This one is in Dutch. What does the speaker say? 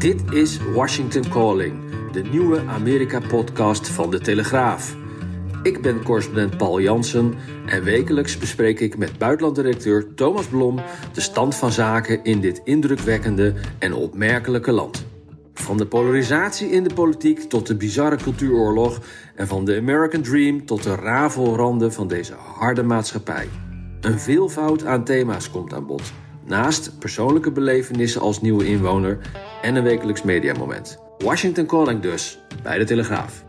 Dit is Washington Calling, de nieuwe Amerika-podcast van de Telegraaf. Ik ben correspondent Paul Jansen en wekelijks bespreek ik met buitenlanddirecteur Thomas Blom de stand van zaken in dit indrukwekkende en opmerkelijke land. Van de polarisatie in de politiek tot de bizarre cultuuroorlog en van de American Dream tot de rafelranden van deze harde maatschappij. Een veelvoud aan thema's komt aan bod. Naast persoonlijke belevenissen als nieuwe inwoner en een wekelijks mediamoment. Washington Calling dus, bij de Telegraaf.